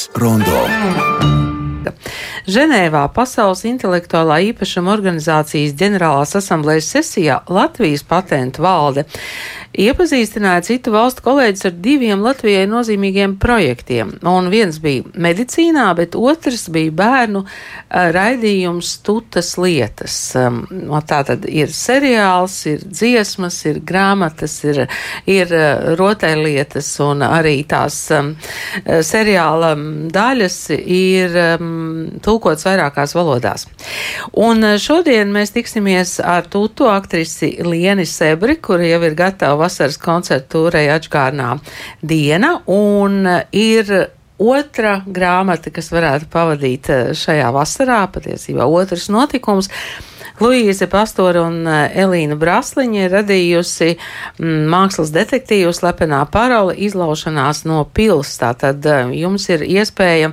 Kultūras rondo. Ženēvā Pasaules intelektuālā īpašuma organizācijas ģenerālās asamblējas sesijā Latvijas patentu valde iepazīstināja citu valstu kolēģis ar diviem Latvijai nozīmīgiem projektiem. Un viens bija medicīnā, bet otrs bija bērnu raidījums Tutas lietas. Tā tad ir seriāls, ir dziesmas, ir grāmatas, ir, ir rotaļlietas un arī tās um, seriāla daļas ir tulkots vairākās valodās. Un šodien mēs tiksimies ar Tutu aktrisi Lieni Sebri, kura jau ir gatava vasaras koncertu tūrei atžgārnā diena, un ir otra grāmata, kas varētu pavadīt eh, šajā vasarā, patiesībā otrs notikums. Luīze Pastora un eh, Elīna Brasliņa ir radījusi mm, mākslas detektīvu slepenā parola izlaušanās no pils. Tātad eh, jums ir iespēja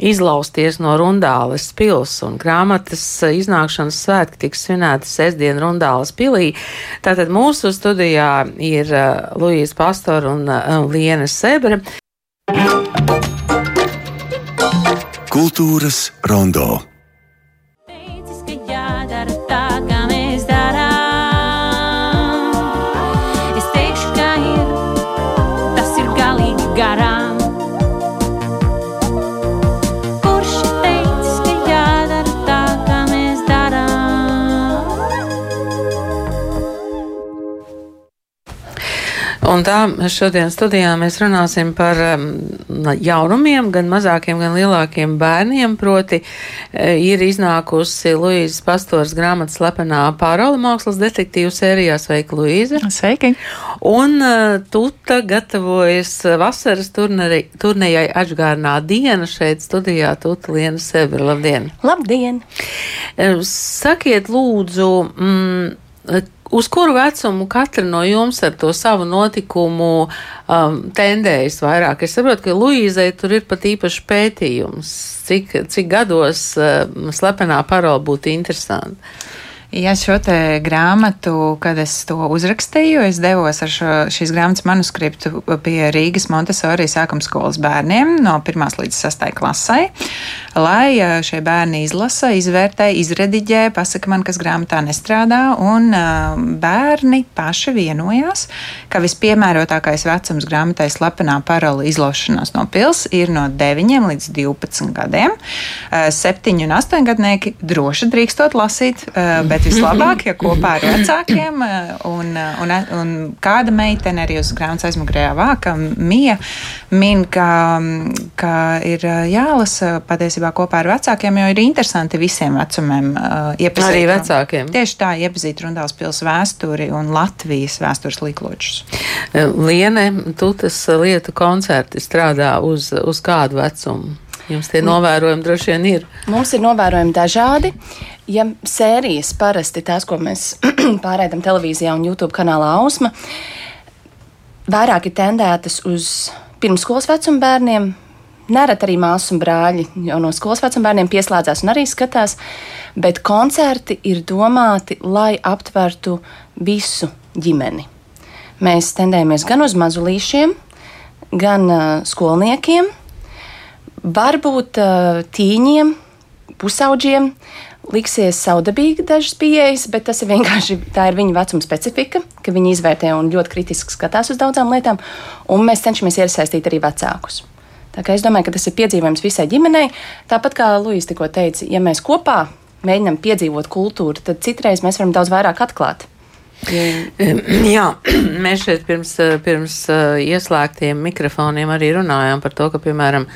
izlausties no Rundāles pils, un grāmatas iznākšanas svētki tiks svinēti sestdien Rundāles pilī. Tātad mūsu studijā ir uh, Luīsa Pastora un uh, Liena Sebre. Kultūras rondo. Un tā šodien studijā mēs runāsim par um, jaunumiem, gan mazākiem, gan lielākiem bērniem. Proti, e, ir iznākusi Luīzes Pastors grāmatas slepenā pārola mākslas detektīvu sērijā. Sveika, Luīze! Sveiki! Un uh, Tuta gatavojas vasaras turneri, turnejai atžgārnā diena šeit studijā Tuta Liena Sebra. Labdien! Labdien! E, Sakiet, lūdzu, mm, uz kuru vecumu katra no jums ar to savu notikumu um, tendējas vairāk? Es saprotu, ka Luīzai tur ir pat īpašs pētījums, cik, cik gados uh, slepenā parola būtu interesanti. Ja šo te grāmatu, kad es to uzrakstīju, es devos ar šo, šīs grāmatas manuskriptu pie Rīgas Montesori sākuma skolas bērniem no 1 līdz 6 klasai, lai eh, šie bērni izlasa, izvērtē, izrediģē, pasaka man, kas grāmatā nestrādā, un uh, bērni paši vienojās, ka vispiemērotākais vecums grāmatai slepenā parola izlaušanās no pils ir no 9 līdz 12 gadiem. Uh, 7 un 8 gadnieki droši drīkstot lasīt, bet vislabāk, ja kopā ar vecākiem, un, un, un kāda meitene arī uz grāmatas aizmugurējā vāka, Mija, min, ka, ka ir jālasa patiesībā kopā ar vecākiem, jo ir interesanti visiem vecumiem uh, iepazīt. Arī vecākiem. Tieši tā, iepazīt Rundāls pils vēsturi un Latvijas vēstures likločus. Liene, tu tas lietu koncerti strādā uz, uz kādu vecumu? Jums tie novērojumi droši vien ir. Mums ir novērojumi dažādi. Ja sērijas parasti tās, ko mēs pārēdam televīzijā un YouTube kanālā Ausma, vairāk ir tendētas uz pirmskolas vecuma bērniem. Nereti arī māsas un brāļi jau no skolas vecuma bērniem pieslēdzās un arī skatās, bet koncerti ir domāti, lai aptvertu visu ģimeni. Mēs tendējamies gan uz mazulīšiem, gan uh, skolniekiem, varbūt uh, tīņiem, pusauģiem. Liksies saudabīgi dažas pieejas, bet tas ir vienkārši tā ir viņa vecuma specifika, ka viņi izvērtē un ļoti kritiski skatās uz daudzām lietām, un mēs cenšamies iesaistīt arī vecākus. Tā kā es domāju, ka tas ir piedzīvojums visai ģimenei. Tāpat kā Lūija tikko teica, ja mēs kopā mēģinām piedzīvot kultūru, tad citreiz mēs varam daudz vairāk atklāt. Jā, mēs šeit pirms, pirms ieslēgtiem mikrofoniem arī runājām par to, ka, piemēram,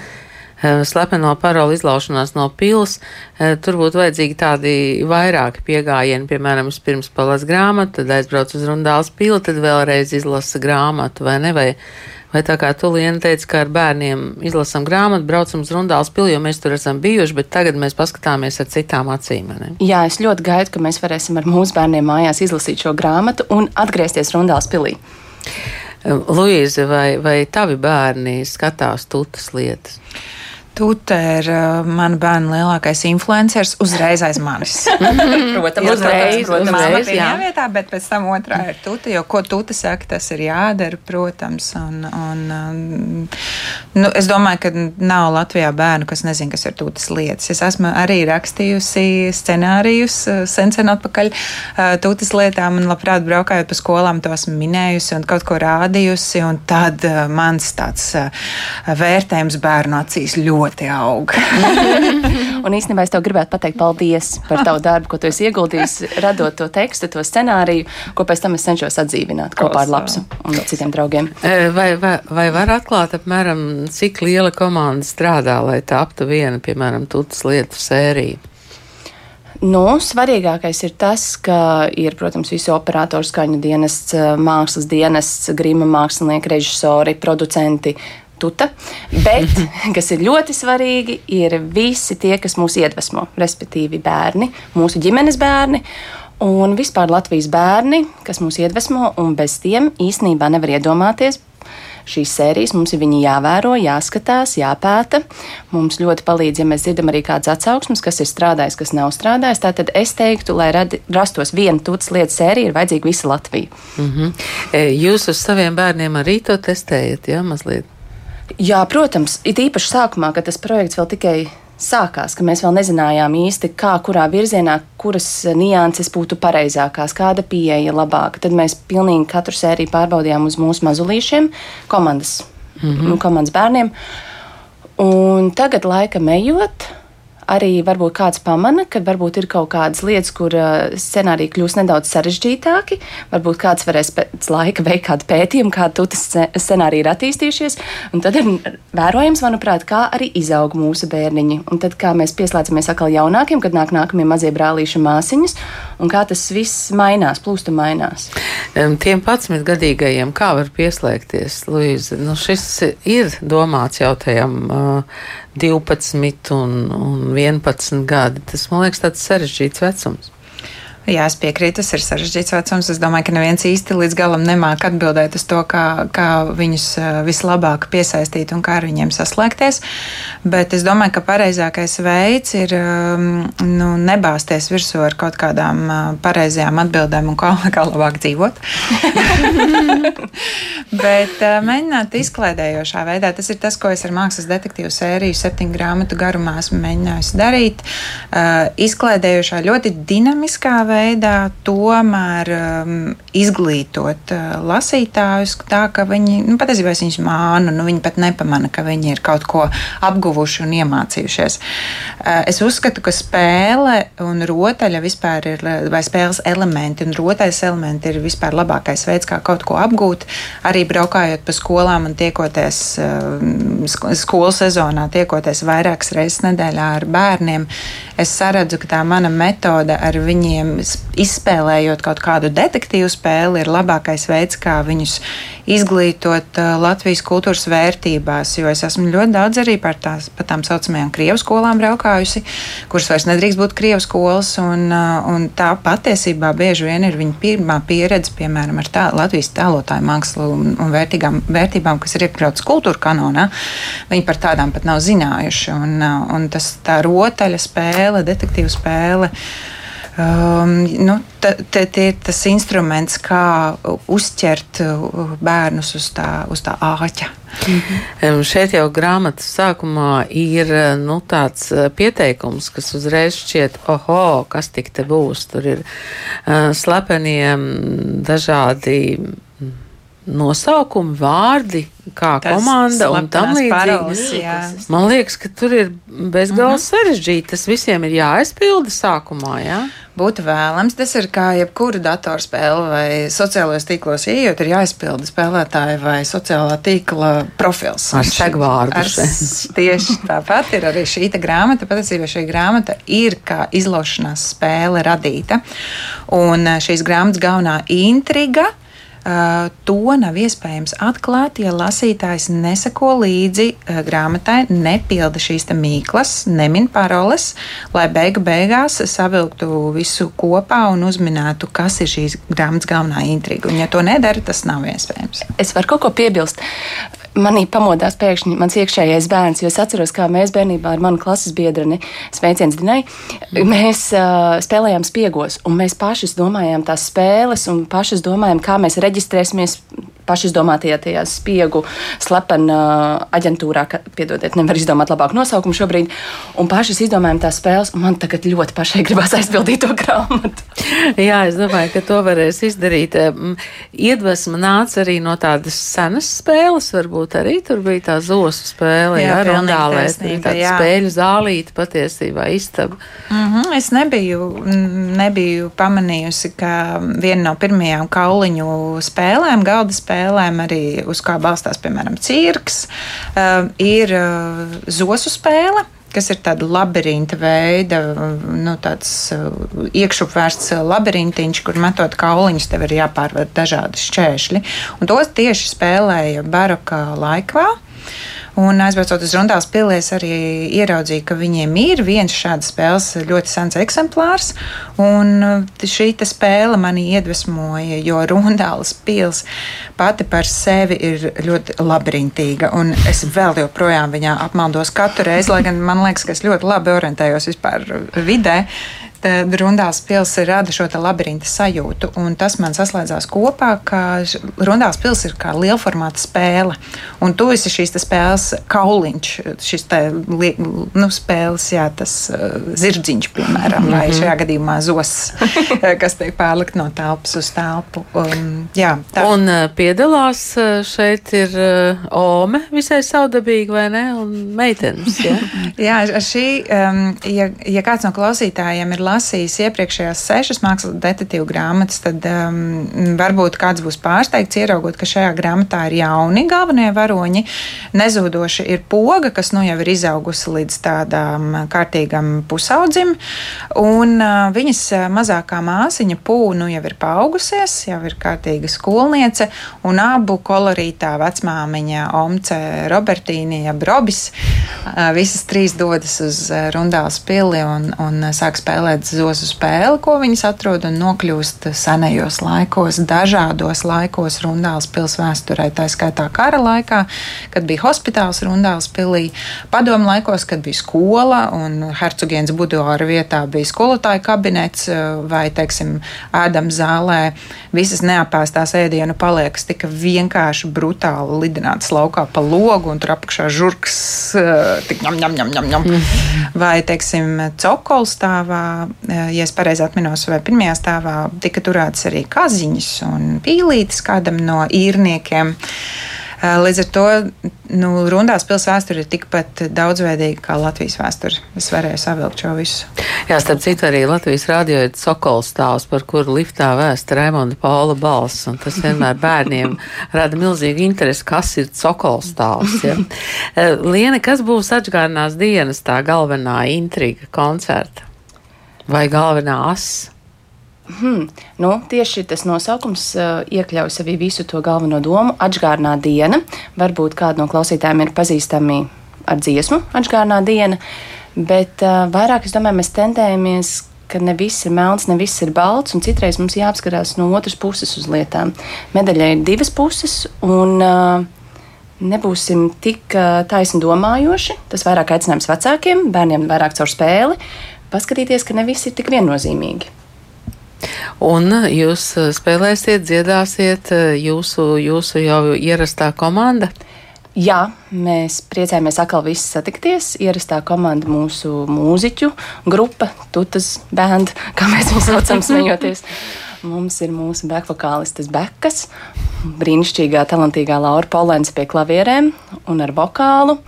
slepeno parolu izlaušanās no pils, tur būtu vajadzīgi tādi vairāki piegājieni, piemēram, pirms palas grāmatu, tad aizbrauc uz Rundāls pili, tad vēlreiz izlasa grāmatu, vai ne? Vai, vai tā kā tu, Liena, teici, ka ar bērniem izlasam grāmatu, braucam uz Rundāls pili, jo mēs tur esam bijuši, bet tagad mēs paskatāmies ar citām acīm, ne? Jā, es ļoti gaidu, ka mēs varēsim ar mūsu bērniem mājās izlasīt šo grāmatu un atgriezties Rundāls pilī. Luīze, vai, vai tavi bērni skatās tutas lietas? Tūta ir uh, mana bērna lielākais influenceris uzreiz aiz manis. Protams, Uzreiz, protams, pirmajā jā. vietā, bet pēc tam otrā ir tūta, jo ko tūta saka, tas ir jādara, protams. Un, un, um, nu, es domāju, ka nav Latvijā bērnu, kas nezina, kas ir tūtas lietas. Es esmu arī rakstījusi scenārijus uh, sen, sen atpakaļ uh, tūtas lietām un labprāt braukājot pa skolām to esmu minējusi un kaut ko rādījusi. Un tad mans tāds vērtējums bērnu acīs ļoti aug. Un īstenībā es tev gribētu pateikt paldies par tavu darbu, ko tu esi ieguldījis, radot to tekstu, to scenāriju, ko pēc tam es cenšos atdzīvināt kopā ar Lapsu un citiem draugiem. E, Vai, vai, vai var atklāt, apmēram, cik liela komanda strādā, lai taptu viena, piemēram, tutas lietu sērija? Nu, svarīgākais ir tas, ka ir, protams, visi operatoru skaņu dienests, mākslas dienests, grima mākslinieki, režisori, producenti. Tuta. Bet, kas ir ļoti svarīgi, ir visi tie, kas mūs iedvesmo, respektīvi bērni, mūsu ģimenes bērni un vispār Latvijas bērni, kas mūs iedvesmo, un bez tiem īstenībā nevar iedomāties šīs sērijas. Mums ir viņi jāvēro, jāskatās, jāpēta. Mums ļoti palīdz, ja mēs dzirdam arī kādas atsauksmes, kas ir strādājis, kas nav strādājis. Tātad es teiktu, lai radi, rastos viena tūtas lietas sērija, ir vajadzīga visa Latvija. Mm -hmm. Jūs uz saviem bērniem arī to testējat, jā, mazliet? Jā, protams, it īpaši sākumā, kad tas projekts vēl tikai sākās, ka mēs vēl nezinājām īsti, kā, kurā virzienā, kuras nianses būtu pareizākās, kāda pieeja labāka. Tad mēs pilnīgi katru sēriju pārbaudījām uz mūsu mazulīšiem, komandas, mm -hmm. komandas bērniem. Un tagad, laikam ejot, arī varbūt kāds pamana, ka varbūt ir kaut kādas lietas, kur uh, scenāriji kļūs nedaudz sarežģītāki. Varbūt kāds varēs pēc laika veikt kādu pētījumu, kā tu tas scenāriji ir attīstījušies. Un tad ir vērojams, manuprāt, kā arī izaug mūsu bērniņi. Un tad, kā mēs pieslēdzamies atkal jaunākiem, kad nāk nākamie mazie brālīši māsiņas, un kā tas viss mainās, plūst un mainās. Em, Tiem 11 gadīgajiem, kā var pieslēgties, Luīza? Nu, šis ir domāts jau tajam uh, 12 un, un 11 gadi. Tas, man liekas, tāds sarežģīts vecums. Jā, es piekrītu, tas ir sarežģīts vecums. Es domāju, ka neviens īsti līdz galam nemāk atbildēt uz to, kā, kā viņus eh, vislabāk piesaistīt un kā ar viņiem saslēgties. Bet es domāju, ka pareizākais veids ir um, nu, nebāzties virsū ar kaut kādām uh, pareizajām atbildēm un kā, kā labāk dzīvot. Bet uh, mēģināt izklaidējošā veidā. Tas ir tas, ko es ar mākslas detektīvu sēriju septiņu grāmatu garumā esmu mēģinājusi darīt. Izklaidējošā, ļoti dinamiskā veidā, tomēr um, izglītot uh, lasītājus tā, ka viņi, nu, patiesībā es viņus mānu, nu, viņi pat nepamana, ka viņi ir kaut ko apguvuši un iemācījušies. Uh, es uzskatu, ka spēle un rotaļa vispār ir, vai spēles elementi un rotaļas elementi ir vispār labākais veids, kā kaut ko apgūt. Arī braukājot pa skolām un tiekoties uh, sk- skolu sezonā, tiekoties vairākas reizes nedēļā ar bērniem, es saredzu, ka tā mana metode ar viņiem s- izspēlējot kaut kādu detektīvu spēli ir labākais veids, kā viņus izglītot uh, Latvijas kultūras vērtībās. Jo es esmu ļoti daudz arī par, tās, par tām saucamajām krievu skolām braukājusi, kuras vairs nedrīkst būt krievu skolas. Un, uh, un tā patiesībā bieži vien ir viņa pirmā pieredze, piemēram, ar tā, Latvijas tēlotāju mākslu un, un vērtīgām, vērtībām, kas ir iekļautas kultūra kanonā. Viņi par tādām pat nav zinājuši. Un, uh, un tas tā rotaļa spēle, detektīva spēle. Um, nu, Tie ir tas instruments, kā uzķert uh, bērnus uz tā, uz tā āķa. Em, Šeit jau grāmatas sākumā ir eh, nu, tāds eh, pieteikums, kas uzreiz šķiet, oho, kas tik te būs. Tur ir uh, slepenie dažādi nosaukumi, vārdi, kā Tas komanda un tam līdzīgi. jā. Man liekas, ka tur ir bezgalīgi sarežģīti. Tas visiem ir jāaizpilda sākumā. Jā? Būtu vēlams, tas ir kā jebkura datorspēle vai sociālajos tīklos ieejot, ir jāizpilda spēlētāja vai sociālā tīkla profils. Ar Un šī- segvārdu ar šeit. s- Tieši tāpat ir arī šī grāmata. Patiesībā šī grāmata ir kā izlaušanās spēle radīta. Un eh, šīs grāmatas galvenā intriga. Uh, to nav iespējams atklāt, ja lasītājs neseko līdzi uh, grāmatai, nepilda šīs mīklas, nemin paroles, lai beigu beigās savilktu visu kopā un uzminētu, kas ir šīs grāmatas galvenā intriga. Un, ja to nedara, tas nav iespējams. Es varu kaut ko piebilst. Manī pamodās pēkšņi mans iekšējais bērns, es atceros, kā mēs bērnībā ar manu klases biedreni, sveiciens Dinai, mēs uh, spēlējām spiegos, un mēs pašas domājām tās spēles, un pašas domājām, kā mēs reģistrēsimies pašizdomātajā tajā spiegu slepena aģentūrā, ka, piedodiet, nevar izdomāt labāku nosaukumu šobrīd, un pašas izdomājām tās spēles, un man tagad ļoti pašai gribās aizpildīt to grāmatu. Jā, es domāju, ka to varēs izdarīt. Iedvesma nāca arī no tādas senas spēles, varbūt arī tur bija tā zosu spēle, Jā, jā, rondālē, tāda spēļu zālīte patiesībā istaba. Mm -hmm, es nebiju, nebiju pamanījusi, ka viena no pirmajām kauliņu spēlēm, galda spēlēm, arī uz kā balstās, piemēram, cirks, uh, ir uh, zosu spēle. Kas ir tāda labirinta veida, nu, tāds uh, iekšupvērsts labirintiņš, kur metot kauliņus, tev ir jāpārvar dažādi šķēršļi. Un tos tieši spēlēja baroka laikā. Un aizbraucot uz Rundāles pilī, es arī ieraudzīju, ka viņiem ir viens šāds spēles ļoti sens eksemplārs. Un uh, šī spēle mani iedvesmoja, jo Rundāles pils pati par sevi ir ļoti labirintīga. Un es vēl joprojām viņā apmaldos katru reizi, lai gan man liekas, ka es ļoti labi orientējos vispār vidē. Tad Rundāls pils rada šo labirinta sajūtu, un tas man saslēdzās kopā, ka Rundāls pils ir kā lielformāta spēle, un tu esi šīs spēles kauliņš, šis te nu, spēles, jā, tas zirdziņš, piemēram, vai šajā gadījumā zos, kas tiek pārlikt no telpas uz telpu. Um, jā, tā. Un piedalās šeit ir Ome visai saudabīgi, vai ne? Un meitenes, jā. Jā, šī, um, ja, ja kāds no klausītājiem ir lasījis iepriekšējās sešas mākslas detektīvu grāmatas, tad um, varbūt kāds būs pārsteigts ieraugot, ka šajā grāmatā ir jauni galvenie varoņi. Nezūdoši ir poga, kas nu jau ir izaugusi līdz tādām kārtīgam pusaudzim, un uh, viņas uh, mazākā māsiņa pūna nu jau ir paaugusies, jau ir kārtīga skolniece, un abu kolorītā vecmāmiņa Omce Robertīna, jeb Robis, uh, visas trīs dodas uz uh, Rundāls pili un, un sāk spēlēt zosu spēli, ko viņas atrod un nokļūst senajos laikos, dažādos laikos Rundāls pils vēsturē, tā skaitā kara laikā, kad bija hospitāls Rundāls pilī, padomu laikos, kad bija skola un hercogienas buduāra vietā bija skolotāja kabinets vai, teiksim, ēdam zālē visas neapēstās ēdienu paliekas tika vienkārši brutāli lidinātas laukā pa logu un tur apakšā žurks, uh, tik ņem, ņem, ņem, ņem, ņem. Vai, teiksim, cokols stāvā, uh, ja es pareizi atminos, vai pirmajā stāvā tika turētas arī kaziņas un pīlītes kādam no īrniekiem. Uh, Līdz ar to nu, Rundās pilsēta vēsture ir tikpat daudzveidīga kā Latvijas vēsture. Es varēju savilkt šo visu. Jā, starp citu, arī Latvijas rādio ir Sokols stāvs, par kuru liftā vēsta Raimonda Paula balss, tas vienmēr bērniem rada milzīgu interesi, kas ir Sokols stāvs. Ja? Eh, Liene, kas būs atgādinās dienas tā galvenā intriga koncerta? Vai galvenā asa? Hmm. Nu, tieši tas nosaukums uh, iekļauj sevī visu to galveno domu. Atgādnā diena. Varbūt kādu no klausītājiem ir pazīstami ar dziesmu Atgādnā diena, bet uh, vairāk domāju, mēs tendējamies. Ka ne viss ir melns, ne viss ir balts, un citreiz mums jāapskatās no otras puses uz lietām. Medaļai ir divas puses, un uh, nebūsim tik uh, taisni domājoši. Tas vairāk aicinājums vecākiem, bērniem vairāk caur spēli, paskatīties, ka ne viss ir tik viennozīmīgi. Un jūs eh, spēlēsiet, dziedāsiet eh, jūsu, jūsu jau ierastā komanda? Jā, mēs priecājamies atkal visi satikties. Ierastā komanda mūsu mūziķu grupa, Tutas band, kā mēs viņu saucam, smejoties. Mums ir mūsu bekvokālistes Bekas, brīnišķīgā, talantīgā Laura Polens pie klavierēm un ar vokālu.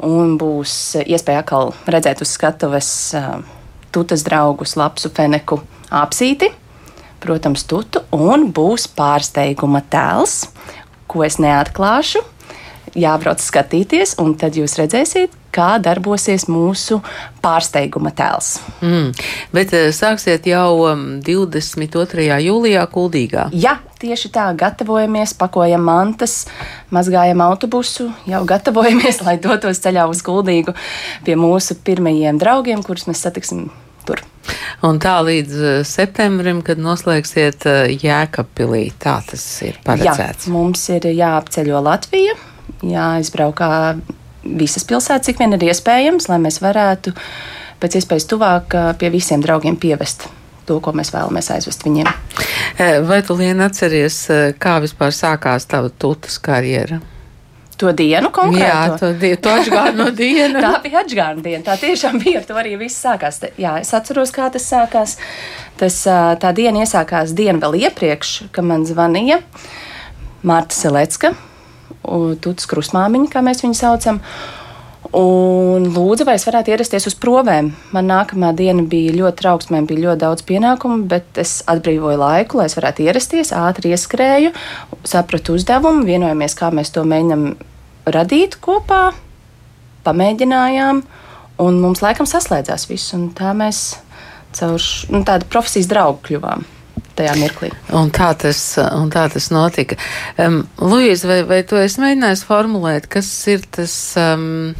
Un būs iespēja atkal redzēt uz skatuves uh, Tutas draugus Lapsu Feneku apsīti, protams, Tutu, un būs pārsteiguma tēls, ko es neatklāšu. Jābrauc skatīties, un tad jūs redzēsiet, kā darbosies mūsu pārsteiguma tēls. Mm. Bet eh, sāksiet jau um, 22. jūlijā Kuldīgā. Jā, tieši tā, gatavojamies, pakojam mantas, mazgājam autobusu, jau gatavojamies, lai dotos ceļā uz Kuldīgu pie mūsu pirmajiem draugiem, kurus mēs satiksim tur. Un tā līdz eh, septembrim, kad noslēgsiet eh, Jēkabpilī. Tā tas ir Jā, paredzēts. mums ir jāapceļo Latvija. jāizbraukā visas pilsētas, cik vien ir iespējams, lai mēs varētu pēc iespējas tuvāk pie visiem draugiem pievest to, ko mēs vēlamies aizvest viņiem. Vai tu lien atceries, kā vispār sākās tava tūtas karjera? To dienu Jā, konkrēti. to, die- to atgādno dienu. Tā bija atgādna diena. Tā tiešām bija. Ar to arī viss sākās. Jā, es atceros, kā tas sākās. Tas, tā diena iesākās dienu vēl iepriekš, kad man zvanīja Marta Selecka, Tuts Krusmāmiņa, kā mēs viņu saucam. Un lūdzu, vai es varētu ierasties uz provēm. Man nākamā diena bija ļoti trauksmīga, bija ļoti daudz pienākumu, bet es atbrīvoju laiku, lai es varētu ierasties. Ātri ieskrēju, sapratu uzdevumu, vienojamies, kā mēs to mēģinām radīt kopā, pamēģinājām, un mums laikam saslēdzās viss. Tā mēs caur nu, tādu profesijas draugu kļuvām tajā mirklī. Un tā tas, un tā tas notika. Um, Luīza, vai, vai tu esi mēģinājis formulēt, kas ir tas, um,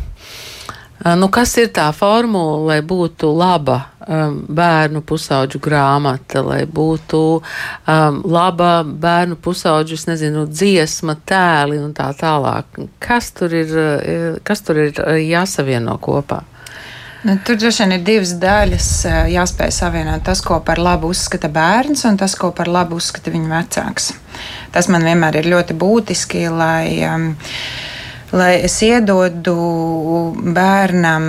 nu, kas ir tā formula, lai būtu laba um, bērnu pusauģu grāmata, lai būtu um, laba bērnu pusauģu, es nezinu, dziesma, tēli un tā tālāk. Kas tur ir, eh, kas tur ir eh, jāsavieno kopā? Nu, tur droši vien ir divas daļas. Jāspēj savienot tas, ko par labu uzskata bērns, un tas, ko par labu uzskata viņa vecāks. Tas man vienmēr ir ļoti būtiski, lai, um, lai es iedodu bērnam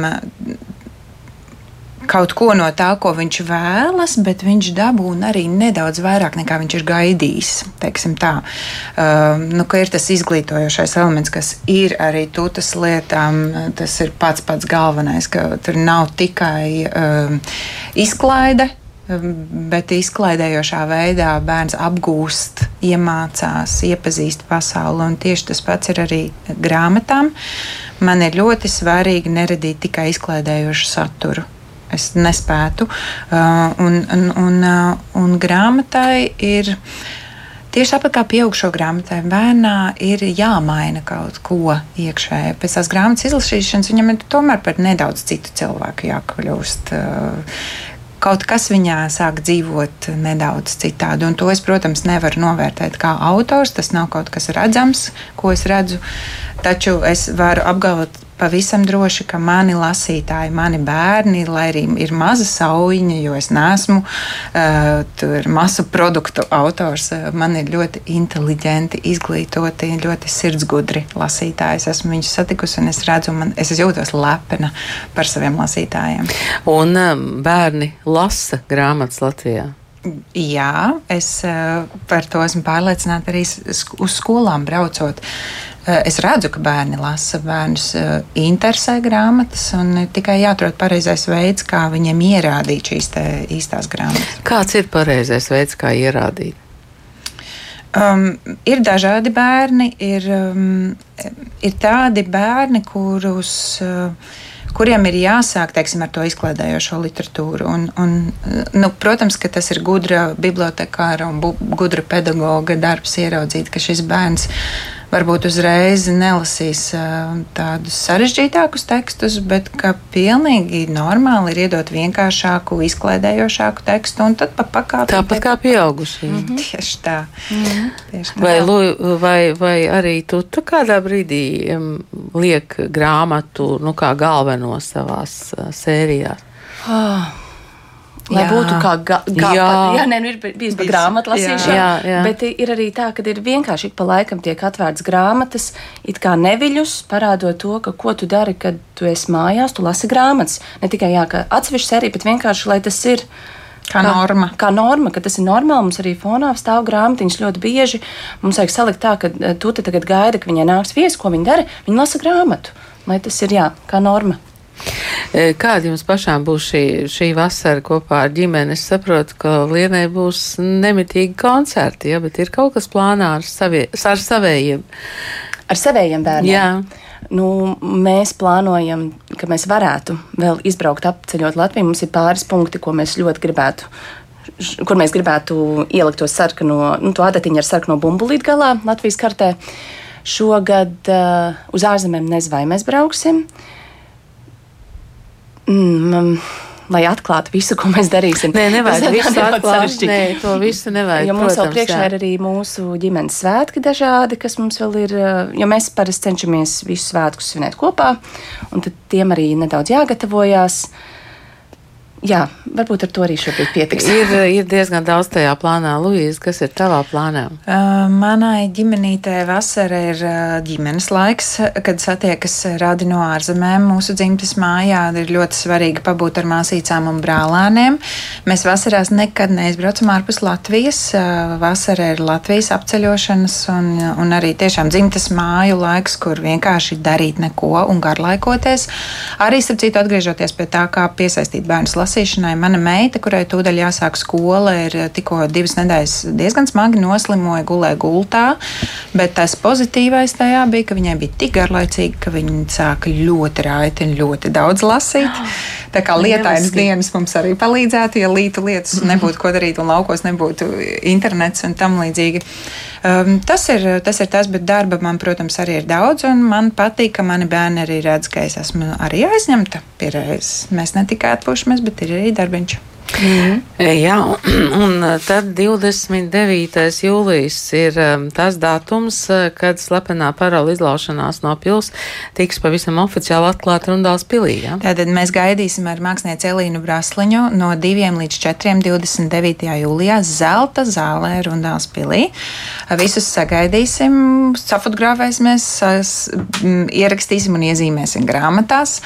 kaut ko no tā, ko viņš vēlas, bet viņš dabūna arī nedaudz vairāk nekā viņš ir gaidījis. teiksim Tā. Uh, nu, ka ir tas izglītojošais elements, kas ir arī tutas lietām, tas ir pats pats galvenais, ka tur nav tikai uh, izklaide. um, Bet izklaidējošā veidā bērns apgūst, iemācās, iepazīst pasauli. Un tieši tas pats ir arī grāmatām. Man ir ļoti svarīgi neradīt tikai izklaidējošu saturu es nespētu. Uh, un, un, un, uh, un grāmatai ir. Tieši tāpat kā pieaugušo grāmatai, bērnā ir jāmaina kaut ko iekšēji. Pēc tās grāmatas izlasīšanas viņam ir tomēr par nedaudz citu cilvēku jākļūst. Uh, Kaut kas viņā sāk dzīvot nedaudz citādi. Un to es, protams, nevaru novērtēt kā autors. Tas nav kaut kas redzams, ko es redzu. Taču es varu apgalvot pavisam droši, ka mani lasītāji, mani bērni, lai arī ir maza saujiņa, jo es neesmu uh, masu produktu autors, man ir ļoti inteliģenti, izglītoti, ļoti sirdsgudri lasītāji. Es esmu viņus satikusi un es redzu, man, es jūtos lepna par saviem lasītājiem. Un bērni lasa grāmatas Latvijā. Jā, es par to esmu pārliecināta arī uz skolām braucot. Uh, Es redzu, ka bērni lasa, bērnus uh, interesē grāmatas, un tikai jāatrod pareizais veids, kā viņiem ierādīt šīs īstās grāmatas. Kāds ir pareizais veids, kā ierādīt? Um, ir dažādi bērni, ir, um, ir tādi bērni, kurus, uh, kuriem ir jāsāk teiksim, ar to izklaidējošo literatūru. Un, un, nu, protams, ka tas ir gudra bibliotekāra un bu- gudra pedagoga darbs ieraudzīt, ka šis bērns varbūt uzreiz nelasīs tādus sarežģītākus tekstus, bet ka pilnīgi normāli ir iedot vienkāršāku, izklaidējošāku tekstu un tad pa pakāpē. Tāpat kā pieaugušie. Mm -hmm. Tieši tā. Tieši tā. Vai, vai, vai arī tu, tu kādā brīdī liek grāmatu nu, kā galveno savās sērijās? Lai Jā. būtu kā ga- ga- Jā. pa- jā, nē, nu ir bijis pa Bijis, grāmatu lasīšanu, jā. Jā, bet ir arī tā, ka ir vienkārši ik pa laikam tiek atvērts grāmatas, it kā neviļus, parādot to, ka ko tu dari, kad tu esi mājās, tu lasi grāmatas. Ne tikai jā, ka atsevišķi sērija, bet vienkārši, lai tas ir. Kā norma. Kā norma, ka tas ir normāli. Mums arī fonā stāv grāmatiņas ļoti bieži. Mums vajag salikt tā, ka eh, tu te tagad gaida, ka viņai nāks viesis, ko viņa dara. Viņa lasa grāmatu. Lai tas ir jā, kā norma. E, Kāda jums pašām būs šī, šī vasara kopā ar ģimeni? Es saprotu, ka Lienai būs nemitīgi koncerti, ja, bet ir kaut kas plānā ar, savie, ar savējiem. Ar saviem bērniem. Jā. Nu, mēs plānojam, ka mēs varētu vēl izbraukt, apceļot Latviju. Mums ir pāris punkti, ko mēs ļoti gribētu. Kur mēs gribētu ielikt to sarkano, nu, to adatiņu ar sarkano bumbulīti galā Latvijas kartē. Šogad uh, uz ārzemēm nezinu, vai mēs brauksim. Mm, lai atklātu visu, ko mēs darīsim. Nē, nevajag visu atklāt. Nē, to visu nevajag. Jo mums vēl protams, priekšā jā. ir arī mūsu ģimenes svētki dažādi, kas mums vēl ir. eh, Jo mēs parasti cenšamies visus svētkus svinēt kopā, un tad tiem arī nedaudz jāgatavojās. Jā, varbūt ar to arī šobrīd pietiks. Ir, ir diezgan daudz tajā plānā. Luīza, kas ir tavā plānā? Uh, Manai ģimenītē vasara ir uh, ģimenes laiks, kad satiekas radi no ārzemēm. Mūsu dzimtes mājā ir ļoti svarīgi pabūt ar māsīcām un brālēniem. Mēs vasarās nekad neizbraucam ārpus Latvijas. Uh, Vasara ir Latvijas apceļošanas un, un arī tiešām dzimtes māju laiks, kur vienkārši darīt neko un garlaikoties. Arī, starp citu, atgriežoties pie tā, kā piesaistīt bērnus lasīšanai, mana meita, kurai tūdaļ jāsāk skola, ir tikko divas nedēļas diezgan smagi noslimoja, gulēja gultā. Bet tas pozitīvais tajā bija, ka viņai bija tik garlaicīgi, ka viņa sāka ļoti raiti un ļoti daudz lasīt. Tā kā lietainas dienas mums arī palīdzētu, ja lītu lietas nebūtu ko darīt un laukos nebūtu internets un tam līdzīgi. Um, tas, ir, tas ir tas, bet darba man, protams, arī ir daudz, un man patīk, ka mani bērni arī redz, ka es esmu arī aizņemta pie reizes. Mēs ne tikai atpūšamies, bet ir arī darbiņš. Jā, un, un tad 29. jūlijas ir um, tas datums, uh, kad slepenā parola izlaušanās no pils tiks pavisam oficiāli atklāta Rundāls pilī. Ja? Tātad mēs gaidīsim ar mākslinieci Elīnu Brasliņu no 2 līdz 4. 29. jūlijā Zelta zālē Rundāls pilī. Visus sagaidīsim, safotografēsimies, ierakstīsim un iezīmēsim grāmatās.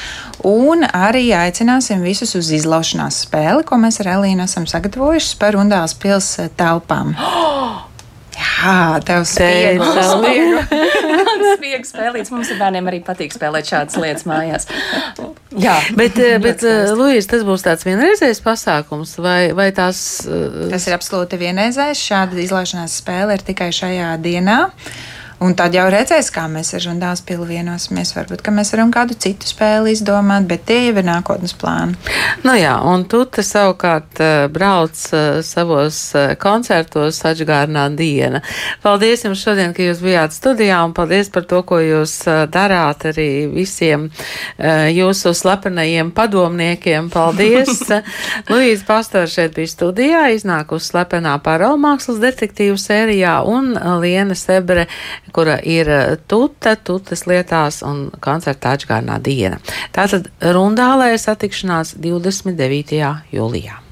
Un arī aicināsim visus uz izlaušanās spēli, ko mēs ar Elīnu esam sagatavojuši par Rundāls pils eh, telpām. Jā, tev savu- Spiegs spēlīts. Mums ar bērniem arī patīk spēlēt šādas lietas mājās. Jā, Bet, uh, bet skaisti. Lūijas, tas būs tāds vienreizējs pasākums, vai, vai tās. Tas ir absolūti vienreizējs. Šāda izlaišanās spēle ir tikai šajā dienā. Un tad jau redzēs, kā mēs ar Žundāls pilu vienosimies. Varbūt, mēs varam kādu citu spēli izdomāt, bet tie jau ir nākotnes plāni. Nu jā, un tu te savukārt uh, brauc uh, savos uh, koncertos atžgārnā diena. Paldies jums šodien, ka jūs bijāt studijā, un paldies par to, ko jūs darāt arī visiem jūsu slepenajiem padomniekiem. Paldies! Luīza Pastora šeit bija studijā, iznākusi slepenā parola mākslas detektīvu sērijā, un Liena Sebre, kura ir tuta, tutas lietās un koncerta atžgārnā diena. Tātad rundālē satikšanās 29. jūlijā.